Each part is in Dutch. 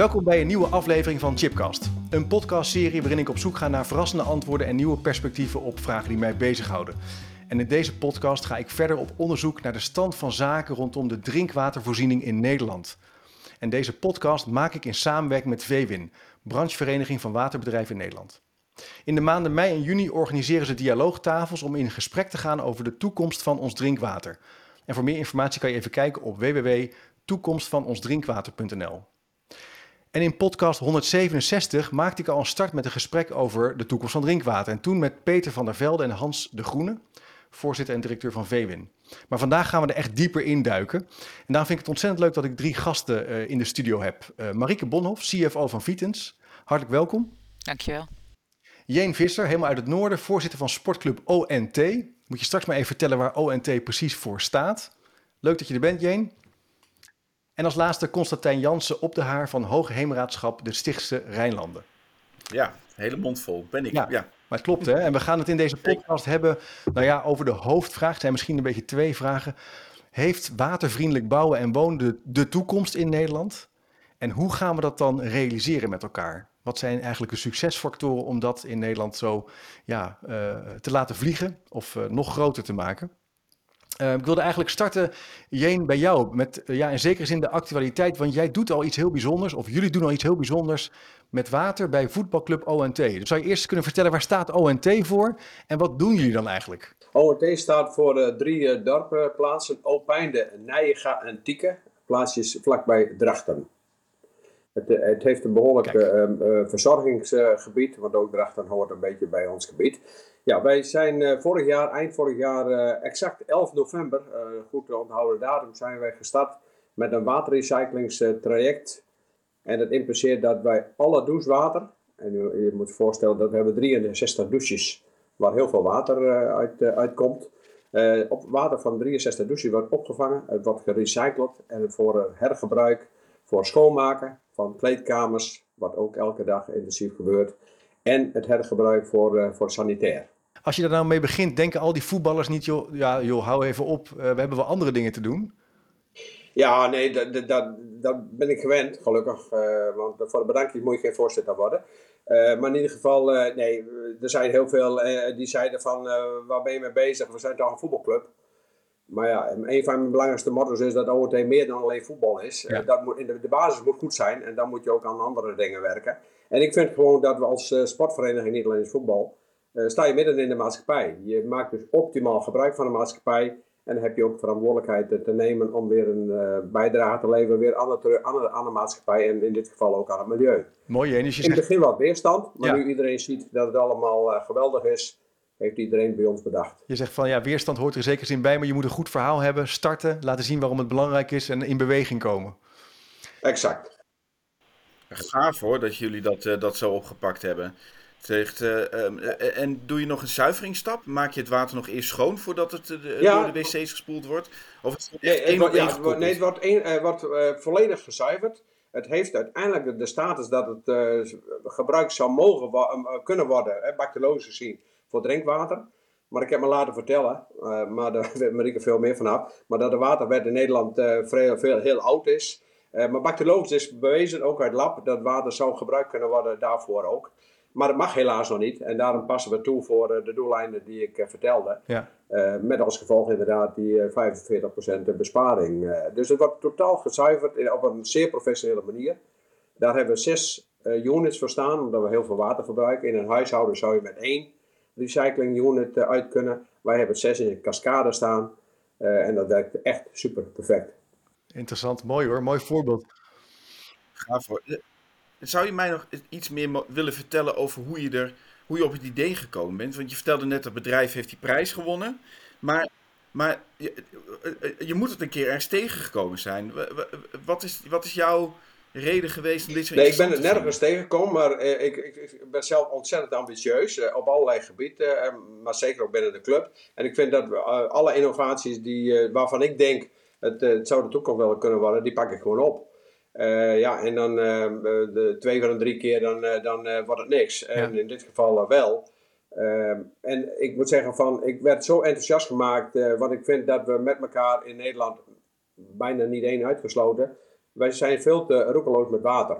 Welkom bij een nieuwe aflevering van Chipcast. Een podcastserie waarin ik op zoek ga naar verrassende antwoorden en nieuwe perspectieven op vragen die mij bezighouden. En in deze podcast ga ik verder op onderzoek naar de stand van zaken rondom de drinkwatervoorziening in Nederland. En deze podcast maak ik in samenwerking met VWIN, branchevereniging van waterbedrijven in Nederland. In de maanden mei en juni organiseren ze dialoogtafels om in gesprek te gaan over de toekomst van ons drinkwater. En voor meer informatie kan je even kijken op www.toekomstvanonsdrinkwater.nl. En in podcast 167 maakte ik al een start met een gesprek over de toekomst van drinkwater. En toen met Peter van der Velde en Hans de Groene, voorzitter en directeur van VWIN. Maar vandaag gaan we er echt dieper in duiken. En daarom vind ik het ontzettend leuk dat ik drie gasten uh, in de studio heb. Uh, Marieke Bonhoff, CFO van Vitens. Hartelijk welkom. Dankjewel. Jeen Visser, helemaal uit het noorden, voorzitter van sportclub ONT. Moet je straks maar even vertellen waar ONT precies voor staat. Leuk dat je er bent, Jeen. En als laatste Constantijn Jansen op de haar van Hoge Heemraadschap de Stichtse Rijnlanden. Ja, hele mond vol ben ik. Ja, ja. maar het klopt hè. En we gaan het in deze podcast hebben nou ja, over de hoofdvraag. Het zijn misschien een beetje twee vragen. Heeft watervriendelijk bouwen en wonen de, de toekomst in Nederland? En hoe gaan we dat dan realiseren met elkaar? Wat zijn eigenlijk de succesfactoren om dat in Nederland zo ja, uh, te laten vliegen of uh, nog groter te maken? Uh, ik wilde eigenlijk starten, Jeen, bij jou. Met uh, ja, in zekere zin de actualiteit. Want jij doet al iets heel bijzonders, of jullie doen al iets heel bijzonders met water bij voetbalclub ONT. Dus zou je eerst kunnen vertellen, waar staat ONT voor en wat doen jullie dan eigenlijk? ONT staat voor uh, drie dorpenplaatsen, Opijnde, Nijega en Tieke. Plaatsjes vlakbij Drachten. Het, het, heeft een behoorlijk uh, verzorgingsgebied, want ook Drachten hoort een beetje bij ons gebied. Ja, wij zijn uh, vorig jaar, eind vorig jaar, uh, exact 11 november, goed te onthouden datum, zijn wij gestart met een waterrecyclingstraject. En dat impliceert dat wij alle douchewater, en je, je moet voorstellen dat we hebben 63 douches waar heel veel water uit, uitkomt. op water van 63 douches wordt opgevangen, het wordt gerecycled en voor hergebruik, voor schoonmaken, van kleedkamers, wat ook elke dag intensief gebeurt. En het hergebruik voor, voor sanitair. Als je daar nou mee begint, denken al die voetballers niet, joh, ja, joh hou even op, uh, we hebben wel andere dingen te doen? Ja, nee, dat, dat, dat ben ik gewend, gelukkig. Uh, want voor de bedankjes moet je geen voorzitter worden. maar in ieder geval, nee, er zijn heel veel die zeiden van, waar ben je mee bezig? We zijn toch een voetbalclub. Maar ja, een van mijn belangrijkste motto's is dat ONT meer dan alleen voetbal is. Ja. Dat moet, de, de, basis moet goed zijn en dan moet je ook aan andere dingen werken. En ik vind gewoon dat we als sportvereniging, niet alleen voetbal, sta je midden in de maatschappij. Je maakt dus optimaal gebruik van de maatschappij. En dan heb je ook verantwoordelijkheid te nemen om weer een uh, bijdrage te leveren weer aan de, aan, de, aan de maatschappij en in dit geval ook aan het milieu. Mooi, en je zegt... In het begin wat weerstand, maar ja. nu iedereen ziet dat het allemaal geweldig is, heeft iedereen bij ons bedacht. Je zegt van ja, weerstand hoort er zeker zin bij, maar je moet een goed verhaal hebben, starten, laten zien waarom het belangrijk is en in beweging komen. Exact. Gaaf hoor dat jullie dat, uh, dat zo opgepakt hebben. Zegt, uh, um, uh, en doe je nog een zuiveringsstap? Maak je het water nog eerst schoon voordat het ja. door de wc's gespoeld wordt? Of het nee, het wordt, ja, nee, het wordt, wordt volledig gezuiverd. Het heeft uiteindelijk de status dat het gebruikt zou mogen kunnen worden, bacteriologisch gezien voor drinkwater. Maar ik heb me laten vertellen, maar daar weet Marieke veel meer vanaf, maar dat de waterwet in Nederland uh, veel, heel oud is. Maar bacteriologisch is bewezen, ook uit lab, dat water zou gebruikt kunnen worden daarvoor ook. Maar dat mag helaas nog niet. En daarom passen we toe voor de doeleinden die ik vertelde. Ja. met als gevolg inderdaad die 45% besparing. dus het wordt totaal gezuiverd op een zeer professionele manier. Daar hebben we zes units voor staan, omdat we heel veel water verbruiken. In een huishouden zou je met één recycling unit eh, uit kunnen. Wij hebben zes in een cascade staan eh, en dat werkt echt super perfect. Interessant, mooi hoor, mooi voorbeeld. Gaaf hoor. Eh, zou je mij nog iets meer willen vertellen over hoe je, er, hoe je op het idee gekomen bent? Want je vertelde net dat het bedrijf heeft die prijs gewonnen. Maar, maar je, je moet het een keer ergens tegengekomen zijn. Wat is, wat is jouw reden geweest om dit Nee, ik ben het nergens tegengekomen, maar eh, ik, ik, ik, ben zelf ontzettend ambitieus eh, op allerlei gebieden, eh, maar zeker ook binnen de club. En ik vind dat we, alle innovaties die, waarvan ik denk het, het zou de toekomst wel kunnen worden, die pak ik gewoon op. ja, en dan de twee van de drie keer, dan, dan wordt het niks. En in dit geval wel. en ik moet zeggen van, ik werd zo enthousiast gemaakt, want ik vind dat we met elkaar in Nederland bijna niet één uitgesloten wij zijn veel te roekeloos met water.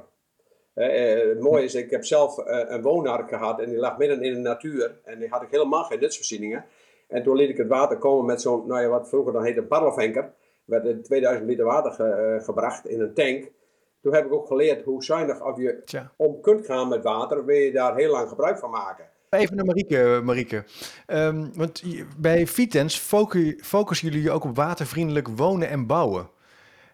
het mooie is, ik heb zelf een woonark gehad en die lag midden in de natuur. En die had ik helemaal geen nutsvoorzieningen. En toen liet ik het water komen met zo'n, nou ja, wat vroeger dan heette een parelvenker. werd 2000 liter water gebracht in een tank. Toen heb ik ook geleerd hoe zuinig of je om kunt gaan met water, wil je daar heel lang gebruik van maken. Even naar Marieke. Marieke. Ehm, want bij Vitens focussen jullie ook op watervriendelijk wonen en bouwen.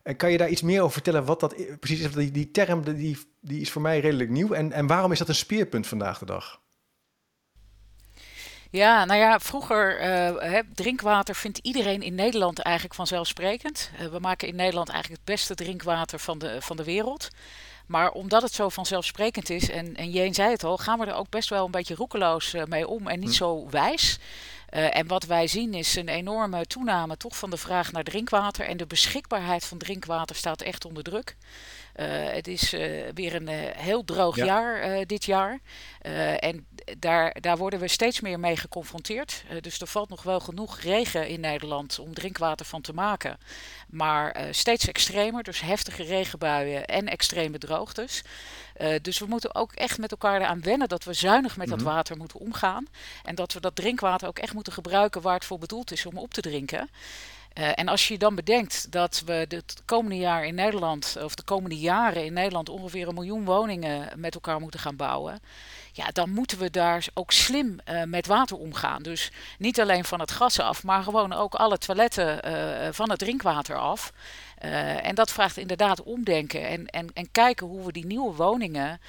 En kan je daar iets meer over vertellen wat dat precies is? Die, die term die, die is voor mij redelijk nieuw. En, en waarom is dat een speerpunt vandaag de dag? Ja, nou ja, vroeger, uh, drinkwater vindt iedereen in Nederland eigenlijk vanzelfsprekend. Uh, we maken in Nederland eigenlijk het beste drinkwater van de, van de wereld. Maar omdat het zo vanzelfsprekend is, en, en Jeen zei het al, gaan we er ook best wel een beetje roekeloos uh, mee om en niet hm. zo wijs. Uh, en wat wij zien is een enorme toename toch van de vraag naar drinkwater. En de beschikbaarheid van drinkwater staat echt onder druk. Uh, het is uh, weer een heel droog ja. jaar dit jaar. en daar, daar worden we steeds meer mee geconfronteerd. dus er valt nog wel genoeg regen in Nederland om drinkwater van te maken. Maar steeds extremer, dus heftige regenbuien en extreme droogtes. Uh, dus we moeten ook echt met elkaar eraan wennen dat we zuinig met dat mhm. water moeten omgaan. En dat we dat drinkwater ook echt moeten gebruiken waar het voor bedoeld is om op te drinken. Uh, en als je dan bedenkt dat we het komende jaar in Nederland, of de komende jaren in Nederland ongeveer een miljoen woningen met elkaar moeten gaan bouwen ja, dan moeten we daar ook slim uh, met water omgaan. Dus niet alleen van het gas af, maar gewoon ook alle toiletten uh, van het drinkwater af. Uh, en dat vraagt inderdaad omdenken en, en, en kijken hoe we die nieuwe woningen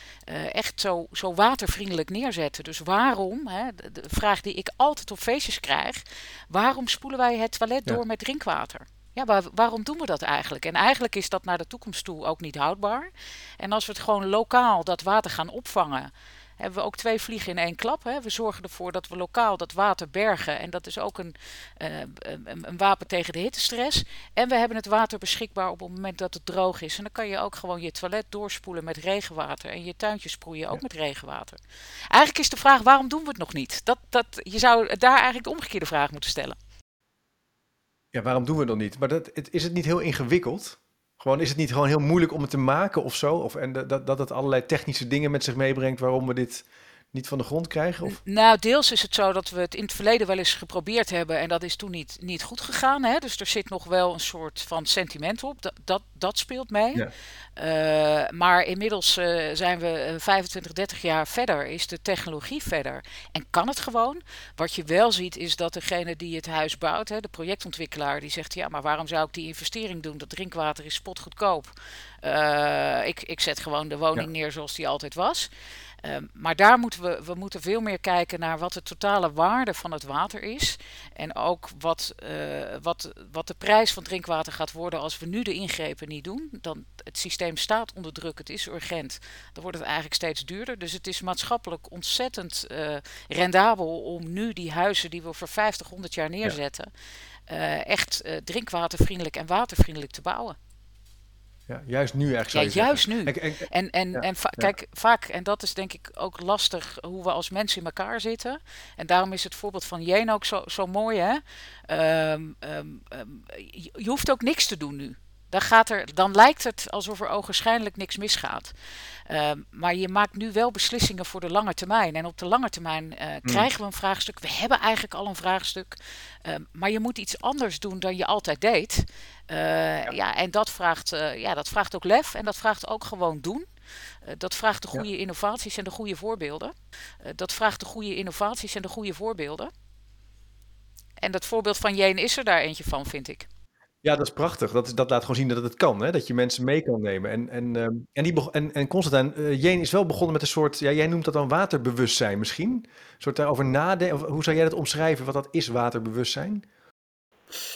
echt zo, zo watervriendelijk neerzetten. Dus waarom, hè, de, de, vraag die ik altijd op feestjes krijg, waarom spoelen wij het toilet door met drinkwater? Ja, waar, waarom doen we dat eigenlijk? En eigenlijk is dat naar de toekomst toe ook niet houdbaar. En als we het gewoon lokaal dat water gaan opvangen hebben we ook twee vliegen in één klap. Hè. We zorgen ervoor dat we lokaal dat water bergen. En dat is ook een, uh, een, een, wapen tegen de hittestress. En we hebben het water beschikbaar op het moment dat het droog is. En dan kan je ook gewoon je toilet doorspoelen met regenwater. En je tuintje sproeien ook met regenwater. Eigenlijk is de vraag, waarom doen we het nog niet? Dat, dat, je zou daar eigenlijk de omgekeerde vraag moeten stellen. Ja, waarom doen we het nog niet? Maar dat, is het niet heel ingewikkeld? Gewoon, is het niet gewoon heel moeilijk om het te maken of zo? Of, en dat, dat het allerlei technische dingen met zich meebrengt waarom we dit niet van de grond krijgen? Of? Nou, deels is het zo dat we het in het verleden wel eens geprobeerd hebben en dat is toen niet, niet goed gegaan. Hè? Dus er zit nog wel een soort van sentiment op. Dat, dat, dat speelt mee. Ja. Uh, maar inmiddels uh, zijn we 25, 30 jaar verder, is de technologie verder. En kan het gewoon. Wat je wel ziet is dat degene die het huis bouwt, hè, de projectontwikkelaar, die zegt ja, maar waarom zou ik die investering doen? Dat drinkwater is spotgoedkoop. Uh, ik, ik zet gewoon de woning ja. neer zoals die altijd was. Uh, maar daar moeten we, we moeten veel meer kijken naar wat de totale waarde van het water is. En ook wat, uh, wat, wat de prijs van drinkwater gaat worden als we nu de ingrepen niet doen. Dan, het systeem staat onder druk, het is urgent. Dan wordt het eigenlijk steeds duurder. Dus het is maatschappelijk ontzettend uh, rendabel om nu die huizen die we voor 50, 100 jaar neerzetten, ja. echt drinkwatervriendelijk en watervriendelijk te bouwen. Ja, juist nu eigenlijk. Ja, juist nu. En, en, en, kijk, vaak, en dat is denk ik ook lastig hoe we als mensen in elkaar zitten. En daarom is het voorbeeld van Jeen ook zo, zo mooi, hè? Um, um, um, je, je hoeft ook niks te doen nu. Dan, gaat er, dan lijkt het alsof er ogenschijnlijk niks misgaat. Uh, maar je maakt nu wel beslissingen voor de lange termijn. En op de lange termijn uh, mm. krijgen we een vraagstuk. We hebben eigenlijk al een vraagstuk. Uh, maar je moet iets anders doen dan je altijd deed. Ja. ja. en dat vraagt, ja, dat vraagt ook lef. En dat vraagt ook gewoon doen. dat vraagt de goede ja. innovaties en de goede voorbeelden. dat vraagt de goede innovaties en de goede voorbeelden. En dat voorbeeld van Jane is er daar eentje van, vind ik. Ja, dat is prachtig. Dat, dat laat gewoon zien dat het kan, hè? dat je mensen mee kan nemen. En, en, uh, en, die en, en Constantijn, uh, is wel begonnen met een soort, ja, jij noemt dat dan waterbewustzijn misschien? Een soort daarover nadenken, hoe zou jij dat omschrijven, wat dat is, waterbewustzijn?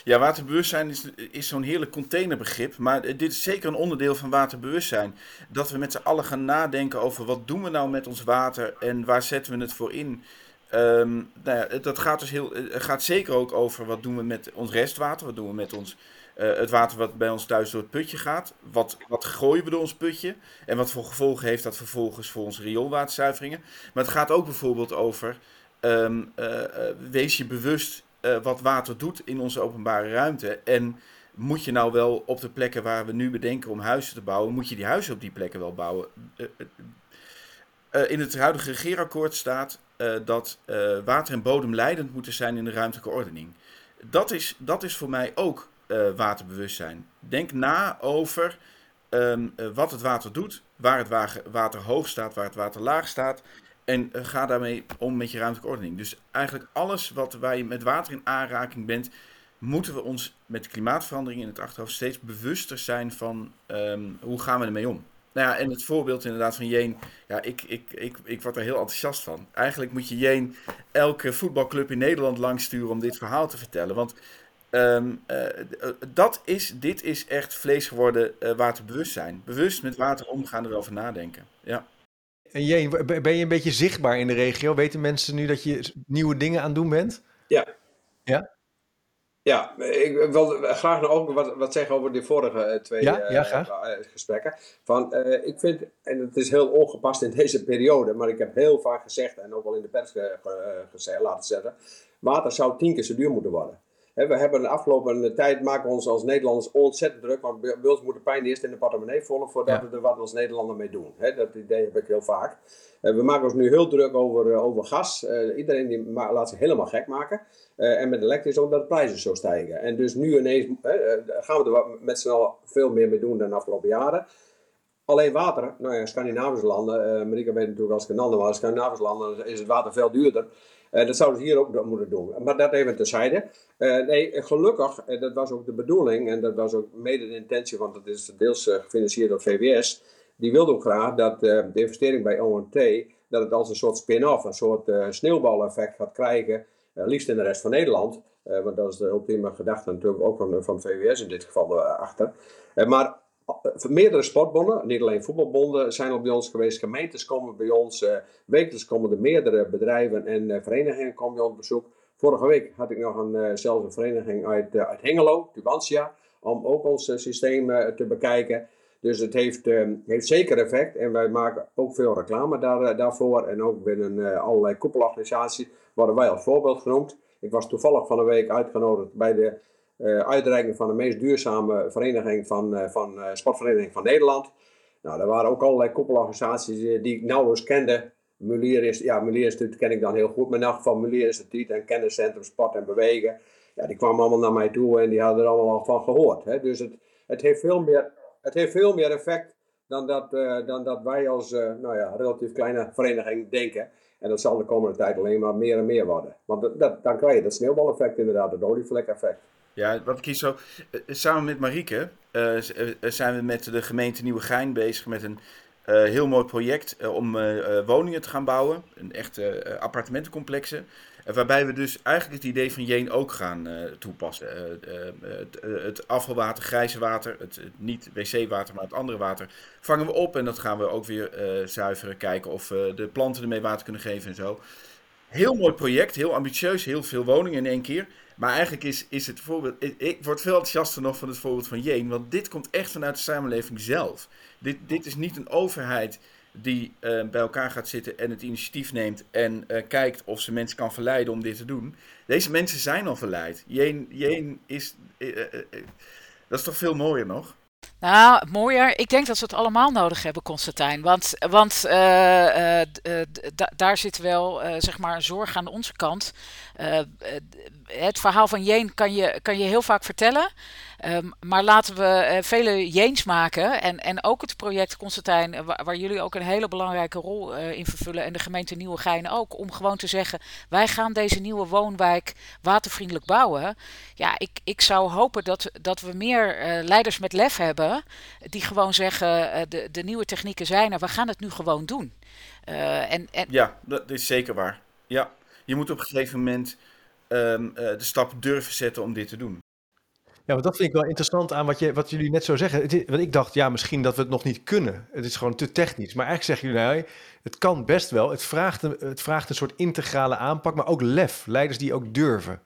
Ja, waterbewustzijn is, is zo'n heerlijk containerbegrip, maar dit is zeker een onderdeel van waterbewustzijn. Dat we met z'n allen gaan nadenken over wat doen we nou met ons water en waar zetten we het voor in. Um, dat gaat dus heel, gaat zeker ook over wat doen we met ons restwater, wat doen we met ons uh, het water wat bij ons thuis door het putje gaat. Wat, wat gooien we door ons putje? En wat voor gevolgen heeft dat vervolgens voor onze rioolwaterzuiveringen? Maar het gaat ook bijvoorbeeld over. Um, uh, wees je bewust wat water doet in onze openbare ruimte. En moet je nou wel op de plekken waar we nu bedenken om huizen te bouwen, moet je die huizen op die plekken wel bouwen? in het huidige regeerakkoord staat dat water en bodem leidend moeten zijn in de ruimtelijke ordening. Dat is, dat is voor mij ook waterbewustzijn. Denk na over ehm, wat het water doet, waar het water hoog staat, waar het water laag staat. En ga daarmee om met je ruimtelijke ordening. Dus eigenlijk alles wat, je met water in aanraking bent, moeten we ons met klimaatverandering in het achterhoofd steeds bewuster zijn van um, hoe gaan we ermee om. Nou ja, en het voorbeeld inderdaad van Jeen, ja, ik, ik, ik, ik word er heel enthousiast van. Eigenlijk moet je Jeen elke voetbalclub in Nederland langsturen om dit verhaal te vertellen. Want um, uh, dat is, dit is echt vlees geworden uh, waterbewustzijn. Bewust met water omgaan, erover nadenken. Ja. En Jeen, ben je een beetje zichtbaar in de regio? Weten mensen nu dat je nieuwe dingen aan het doen bent? Ja. Ja? Ja, ik wil graag nog ook wat, wat zeggen over de vorige eh, twee ja, ja, uh, gesprekken. Van, uh, ik vind, en het is heel ongepast in deze periode, maar ik heb heel vaak gezegd en ook wel in de pers gezegd, laten zetten, water zou tien keer zo duur moeten worden we hebben de afgelopen tijd maken we ons als Nederlanders ontzettend druk. Want bij ons moet de pijn eerst in de portemonnee volgen voordat we er wat als Nederlander mee doen. dat idee heb ik heel vaak. we maken ons nu heel druk over, eh, over gas. Uh, iedereen die laat zich helemaal gek maken. En met elektrisch omdat de prijzen zo stijgen. En dus nu ineens gaan we er met z'n allen veel meer mee doen dan de afgelopen jaren. Alleen water, nou ja, Scandinavische landen, Amerika weet natuurlijk als Canada, maar Scandinavische landen is het water veel duurder. Uh, dat zouden ze hier ook moeten doen. Maar dat even terzijde. Uh, nee, gelukkig, uh, dat was ook de bedoeling en dat was ook mede de intentie, want dat is deels gefinancierd door VWS. Die wilde ook graag dat de investering bij ONT, dat het als een soort spin-off, een soort sneeuwbaleffect gaat krijgen, liefst in de rest van Nederland. want dat is de ultieme gedachte natuurlijk ook van, van VWS in dit geval achter. maar meerdere sportbonden, niet alleen voetbalbonden, zijn al bij ons geweest. Gemeentes komen bij ons. Uh, wekelijks komen er meerdere bedrijven en uh, verenigingen komen bij ons op bezoek. Vorige week had ik nog een, zelfs een vereniging uit, uit Hengelo, Tubantia, om ook ons systeem te bekijken. Dus het heeft, heeft zeker effect en wij maken ook veel reclame daar, daarvoor. En ook binnen allerlei koepelorganisaties worden wij als voorbeeld genoemd. Ik was toevallig van een week uitgenodigd bij de uitreiking van de meest duurzame vereniging van, uh, van uh, sportvereniging van Nederland. Nou, er waren ook allerlei koepelorganisaties die ik nauwelijks kende. Mulier is, ja, Mulier Instituut ken ik dan heel goed, maar in elk geval Mulier Instituut en Kenniscentrum Sport en Bewegen. Ja, die kwamen allemaal naar mij toe en die hadden er allemaal al van gehoord. Hè. Dus het, het, heeft veel meer, het heeft veel meer effect dan dat, dan dat wij als nou ja, relatief kleine vereniging denken. En dat zal de komende tijd alleen maar meer en meer worden. Want dat, dan krijg je dat sneeuwbaleffect inderdaad, het olievlek-effect. Ja, wat kies zo. Eh, samen met Marieke uh, zijn we met de gemeente Nieuwegein bezig met een heel mooi project om woningen te gaan bouwen. Een echte appartementencomplexen. waarbij we dus eigenlijk het idee van Jeen ook gaan toepassen. Het, het, afvalwater, grijze water, het, niet wc-water, maar het andere water, vangen we op. En dat gaan we ook weer zuiveren, kijken of de planten ermee water kunnen geven en zo. Heel mooi project, heel ambitieus, heel veel woningen in één keer. Maar eigenlijk is, is het voorbeeld. Ik, word veel enthousiaster nog van het voorbeeld van Jeen. Want dit komt echt vanuit de samenleving zelf. Dit, dit is niet een overheid die uh, bij elkaar gaat zitten en het initiatief neemt. en uh, kijkt of ze mensen kan verleiden om dit te doen. Deze mensen zijn al verleid. Jeen, Jeen is. Uh, dat is toch veel mooier nog? Nou, mooier. Ik denk dat ze het allemaal nodig hebben, Constantijn. Want, want daar zit wel zeg maar een zorg aan onze kant. Het verhaal van Jeen kan je, kan je heel vaak vertellen. Um, maar laten we uh, vele jeens maken. En, en ook het project Constantijn, waar, jullie ook een hele belangrijke rol uh, in vervullen. En de gemeente Nieuwegein ook. Om gewoon te zeggen, wij gaan deze nieuwe woonwijk watervriendelijk bouwen. Ja, ik, ik zou hopen dat, dat we meer leiders met lef hebben. Die gewoon zeggen, de, de nieuwe technieken zijn er. We gaan het nu gewoon doen. en, en... Ja, dat is zeker waar. Ja, je moet op een gegeven moment um, de stap durven zetten om dit te doen. Ja, want dat vind ik wel interessant aan wat, je, wat jullie net zo zeggen. Het want ik dacht, ja, misschien dat we het nog niet kunnen. Het is gewoon te technisch. Maar eigenlijk zeggen jullie, nou, het kan best wel. Het vraagt, een, het vraagt een soort integrale aanpak, maar ook lef. Leiders die ook durven.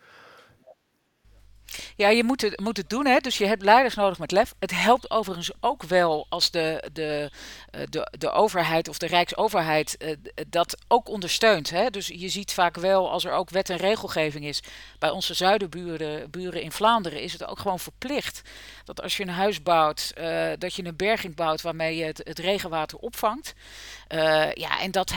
Ja, je moet het, moet het doen, hè? dus je hebt leiders nodig met lef. Het helpt overigens ook wel als de, de, eh, de, de overheid of de Rijksoverheid uh, dat ook ondersteunt. Hè? Dus je ziet vaak wel als er ook wet en regelgeving is. Bij onze zuidenburen buren in Vlaanderen is het ook gewoon verplicht dat als je een huis bouwt, dat je een berging bouwt waarmee je het, het regenwater opvangt. ja, en dat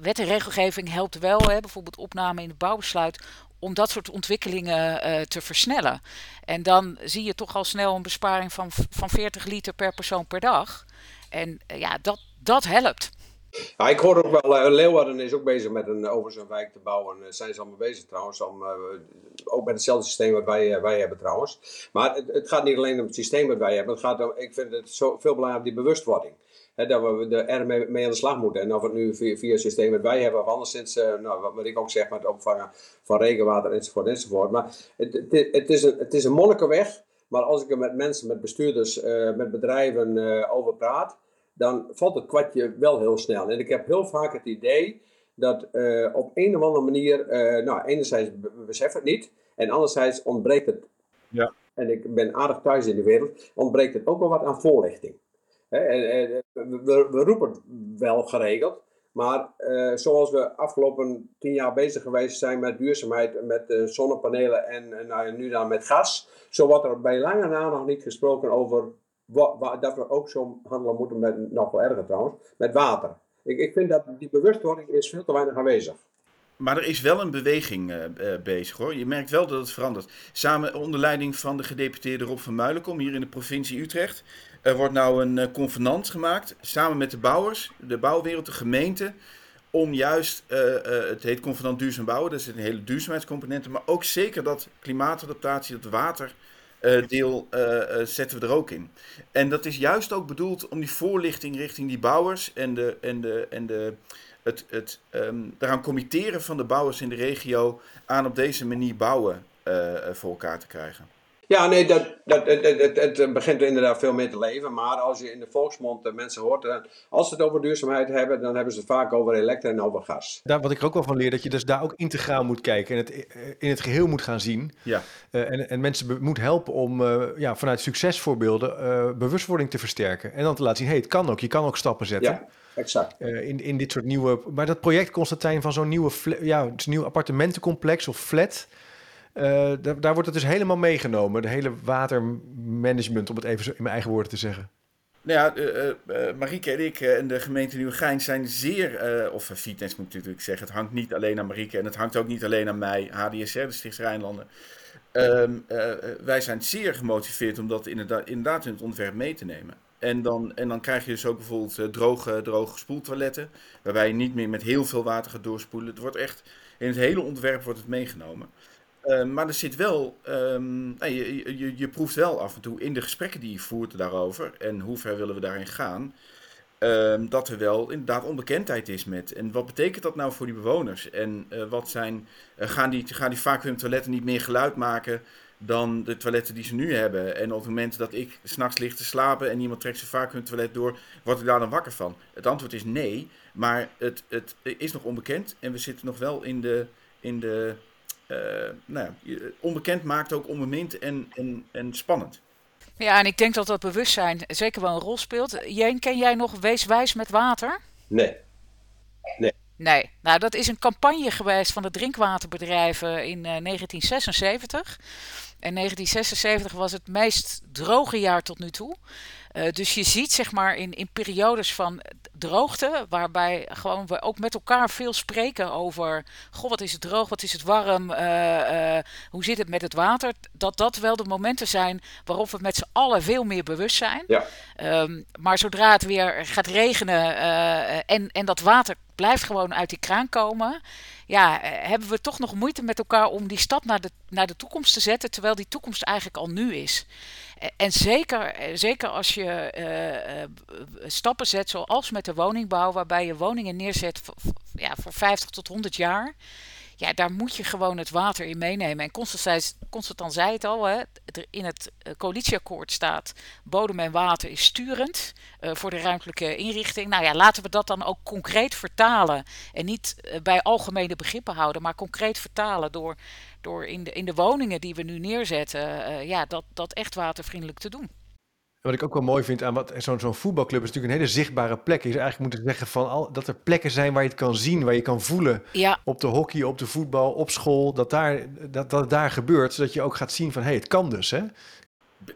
wet en regelgeving helpt wel, hè? bijvoorbeeld opname in het bouwbesluit om dat soort ontwikkelingen uh, te versnellen. En dan zie je toch al snel een besparing van, van 40 liter per persoon per dag. En uh, ja, dat, dat helpt. Ik hoor ook wel, uh, Leeuwarden is ook bezig met een over zijn wijk te bouwen. Zijn ze allemaal bezig trouwens. Om, ook met hetzelfde systeem wat wij, wij hebben trouwens. Maar het, het, gaat niet alleen om het systeem wat wij hebben. Het gaat om, ik vind het zo veel belangrijk die bewustwording dat we er mee, mee, aan de slag moeten. En of het nu via, via het systeem dat wij hebben, of anderszins, uh, nou, wat ik ook zeg met het opvangen van regenwater enzovoort enzovoort. Maar het, het, het, is, een, het is een monnikenweg, maar als ik er met mensen, met bestuurders, uh, met bedrijven uh, over praat, dan valt het kwartje wel heel snel. En ik heb heel vaak het idee dat op een of andere manier, nou, enerzijds beseffen het niet, en anderzijds ontbreekt het. Ja. En ik ben aardig thuis in de wereld, ontbreekt het ook wel wat aan voorlichting. We, roepen wel geregeld, maar uh, zoals we afgelopen tien jaar bezig geweest zijn met duurzaamheid, met uh, zonnepanelen en, nou, nu dan met gas, zo wordt er bij lange na nog niet gesproken over wat, dat we ook zo handelen moeten met, nog wel trouwens, met water. Ik, ik vind dat die bewustwording is veel te weinig aanwezig. Maar er is wel een beweging uh, uh, bezig hoor. Je merkt wel dat het verandert. Samen onder leiding van de gedeputeerde Rob van Muilenkom hier in de provincie Utrecht. Er wordt nou een uh, convenant gemaakt samen met de bouwers, de bouwwereld, de gemeente. Om juist, het heet convenant duurzaam bouwen, daar zit een hele duurzaamheidscomponent maar ook zeker dat klimaatadaptatie, dat waterdeel zetten we er ook in. En dat is juist ook bedoeld om die voorlichting richting die bouwers en de, en de, en de het, het eraan committeren van de bouwers in de regio aan op deze manier bouwen uh, voor elkaar te krijgen. Ja, nee, dat, dat, het, het, het, begint inderdaad veel meer te leven. Maar als je in de volksmond de mensen hoort, dan, als ze het over duurzaamheid hebben, dan hebben ze het vaak over elektra en over gas. Daar, wat ik er ook wel van leer, dat je dus daar ook integraal moet kijken en het in het geheel moet gaan zien. Ja. Uh, en, en mensen moet helpen om uh, ja, vanuit succesvoorbeelden uh, bewustwording te versterken. En dan te laten zien, hé, hey, het kan ook, je kan ook stappen zetten. Ja exact. Uh, in, in dit soort nieuwe. Maar dat project Constantijn van zo'n nieuwe, ja, het nieuw appartementencomplex of flat. Uh, daar, wordt het dus helemaal meegenomen. De hele watermanagement, om het even zo in mijn eigen woorden te zeggen. Nou ja, uh, Marieke en ik en de gemeente Nieuwegein zijn zeer, of Vitens moet ik natuurlijk zeggen, het hangt niet alleen aan Marieke en het hangt ook niet alleen aan mij, HDSR, de Stichts Rijnlanden. Um, wij zijn zeer gemotiveerd om dat inderdaad, in het ontwerp mee te nemen. En dan, en dan krijg je dus ook bijvoorbeeld droge, droge spoeltoiletten. Waarbij je niet meer met heel veel water gaat doorspoelen. Het wordt echt, in het hele ontwerp wordt het meegenomen. Uh, maar er zit wel, um, je, je, je proeft wel af en toe in de gesprekken die je voert daarover. En hoe ver willen we daarin gaan. Um, dat er wel inderdaad onbekendheid is met. En wat betekent dat nou voor die bewoners? En uh, wat zijn, gaan, die, gaan die toiletten niet meer geluid maken? dan de toiletten die ze nu hebben. En op het moment dat ik s'nachts lig te slapen en iemand trekt zijn toilet door, word ik daar dan wakker van? Het antwoord is nee, maar het, het is nog onbekend en we zitten nog wel in de, in de nou ja, onbekend maakt ook onbemind en, en, en spannend. Ja, en ik denk dat dat bewustzijn zeker wel een rol speelt. Jeen, ken jij nog Wees Wijs met Water? Nee. Nee. Nee, nou dat is een campagne geweest van de drinkwaterbedrijven in uh, 1976. En 1976 was het meest droge jaar tot nu toe. Uh, dus je ziet zeg maar in, in periodes van droogte, waarbij gewoon we ook met elkaar veel spreken over, goh, wat is het droog, wat is het warm, uh, uh, hoe zit het met het water, dat dat wel de momenten zijn waarop we met z'n allen veel meer bewust zijn. Ja. Um, maar zodra het weer gaat regenen en, en dat water blijft gewoon uit die kraan komen, ja, hebben we toch nog moeite met elkaar om die stap naar de, naar de toekomst te zetten, terwijl die toekomst eigenlijk al nu is. En zeker, zeker als je stappen zet, zoals met de woningbouw, waarbij je woningen neerzet voor, ja, voor 50 tot 100 jaar. Ja, daar moet je gewoon het water in meenemen. En Constantin zei het al, hè, in het eh, coalitieakkoord staat bodem en water is sturend uh, voor de ruimtelijke inrichting. Nou ja, laten we dat dan ook concreet vertalen. En niet uh, bij algemene begrippen houden, maar concreet vertalen door, door in, de, in de woningen die we nu neerzetten, ja, dat, dat echt watervriendelijk te doen. Wat ik ook wel mooi vind aan wat zo'n zo'n voetbalclub is natuurlijk een hele zichtbare plek. Je zou eigenlijk moeten zeggen van al, dat er plekken zijn waar je het kan zien, waar je kan voelen. Ja. Op de hockey, op de voetbal, op school. Dat, daar, dat, dat het daar gebeurt, zodat je ook gaat zien van hé, hey, het kan dus. Hè?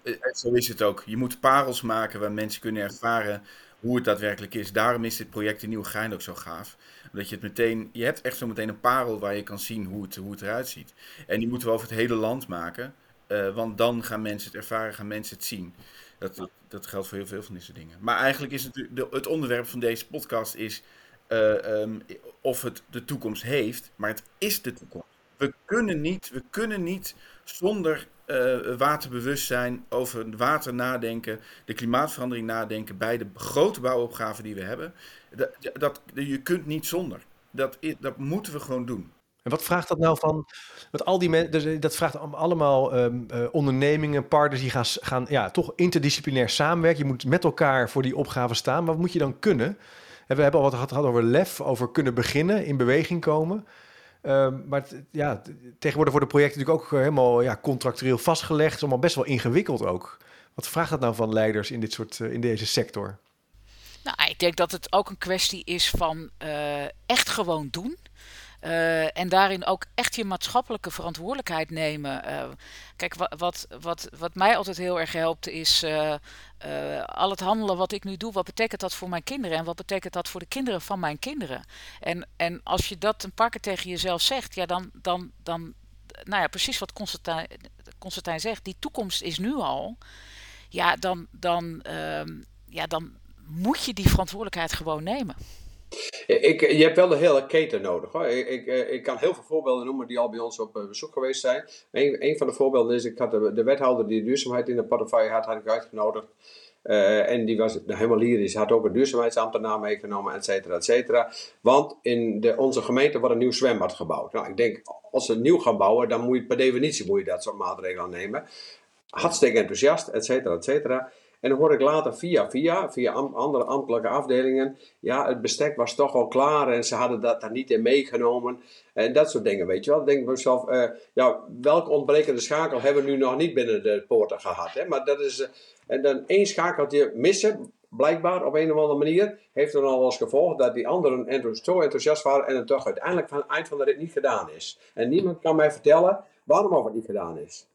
Eh, zo is het ook. Je moet parels maken waar mensen kunnen ervaren hoe het daadwerkelijk is. Daarom is dit project in Nieuwegein ook zo gaaf. Dat je het meteen, je hebt echt zo meteen een parel waar je kan zien hoe het, hoe het eruit ziet. En die moeten we over het hele land maken. Uh, want dan gaan mensen het ervaren, gaan mensen het zien. Dat, dat, geldt voor heel veel van deze dingen. Maar eigenlijk is het, het onderwerp van deze podcast is uh, um, of het de toekomst heeft, maar het is de toekomst. We kunnen niet, we kunnen niet zonder uh, waterbewustzijn over water nadenken, de klimaatverandering nadenken bij de grote bouwopgaven die we hebben. Dat, dat, je kunt niet zonder. Dat, dat moeten we gewoon doen. En wat vraagt dat nou van? Want al die mensen, dus dat vraagt allemaal um, uh, ondernemingen, partners die gaan, gaan ja, toch interdisciplinair samenwerken. Je moet met elkaar voor die opgave staan. Maar wat moet je dan kunnen? En we hebben al wat gehad over lef, over kunnen beginnen, in beweging komen. Um, maar ja, tegenwoordig worden projecten natuurlijk ook helemaal ja, contractueel vastgelegd. Het is allemaal best wel ingewikkeld ook. Wat vraagt dat nou van leiders in, dit soort, in deze sector? Nou, ik denk dat het ook een kwestie is van echt gewoon doen. Uh, en daarin ook echt je maatschappelijke verantwoordelijkheid nemen. Uh, kijk, wat, wat, wat, wat mij altijd heel erg helpt is uh, al het handelen wat ik nu doe, wat betekent dat voor mijn kinderen en wat betekent dat voor de kinderen van mijn kinderen? En, en als je dat een paar keer tegen jezelf zegt, ja, dan, dan, dan nou ja, precies wat Constantijn, Constantijn zegt, die toekomst is nu al. Ja, dan, dan, ehm, ja, dan moet je die verantwoordelijkheid gewoon nemen. Ik, je hebt wel de hele keten nodig. Hoor. Ik, ik, eh, kan heel veel voorbeelden noemen die al bij ons op eh, bezoek geweest zijn. Een, een van de voorbeelden is, ik had de, de wethouder die duurzaamheid in de portefeuille had, had ik uitgenodigd. Uh, en die was helemaal lyrisch, had ook een duurzaamheidsambtenaar meegenomen, et cetera, et cetera. Want in de, onze gemeente wordt een nieuw zwembad gebouwd. Nou, ik denk, als ze nieuw gaan bouwen, dan moet je per definitie moet je dat soort maatregelen nemen. Hartstikke enthousiast, et cetera, et cetera. En dan hoor ik later via via, via andere ambtelijke afdelingen, ja, het bestek was toch al klaar en ze hadden dat daar niet in meegenomen. En dat soort dingen, weet je wel. Dan denk ik mezelf, uh, ja, welke ontbrekende schakel hebben we nu nog niet binnen de poorten gehad? Hè? Maar dat is, uh, en dan één schakeltje missen, blijkbaar op een of andere manier, heeft dan al als gevolg dat die anderen zo enthousiast waren en het toch uiteindelijk van het eind van de rit niet gedaan is. En niemand kan mij vertellen waarom het niet gedaan is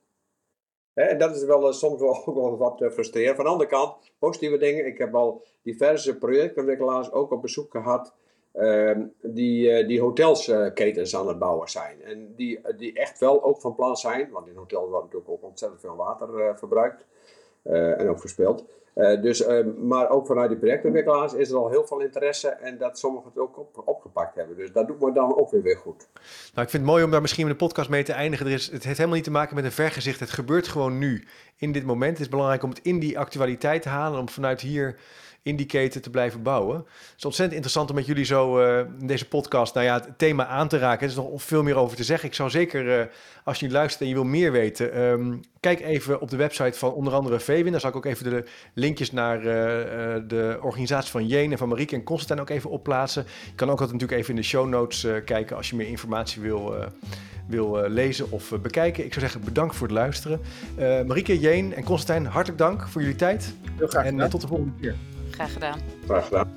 en dat is wel uh, soms wel, ook wel wat uh, frustrerend. Van de andere kant, positieve dingen. Ik heb al diverse projectontwikkelaars ook op bezoek gehad. Ehm, die, uh, die hotelsketens aan het bouwen zijn. En die, die echt wel ook van plan zijn, want in hotels wordt natuurlijk ook ontzettend veel water verbruikt en ook verspild. Uh, dus, uh, maar ook vanuit die projectontwikkelaars is er al heel veel interesse en dat sommigen het ook op, opgepakt hebben. Dus dat doet me dan ook weer weer goed. Nou, ik vind het mooi om daar misschien in de podcast mee te eindigen. Er is, het heeft helemaal niet te maken met een vergezicht. Het gebeurt gewoon nu, in dit moment. Het is belangrijk om het in die actualiteit te halen, om vanuit hier indicator te blijven bouwen. Het is ontzettend interessant om met jullie zo uh, in deze podcast nou ja, het thema aan te raken. Er is nog veel meer over te zeggen. Ik zou zeker, uh, als je luistert en je wil meer weten, um, kijk even op de website van onder andere VWIN. Daar zal ik ook even de linkjes naar uh, de organisatie van Jane en van Marieke en Constantijn ook even opplaatsen. Je kan ook altijd natuurlijk even in de show notes kijken als je meer informatie wil wil lezen of bekijken. Ik zou zeggen bedankt voor het luisteren. Uh, Marieke, Jane en Constantijn, hartelijk dank voor jullie tijd. Heel graag En tot de volgende keer. Graag gedaan. Graag gedaan.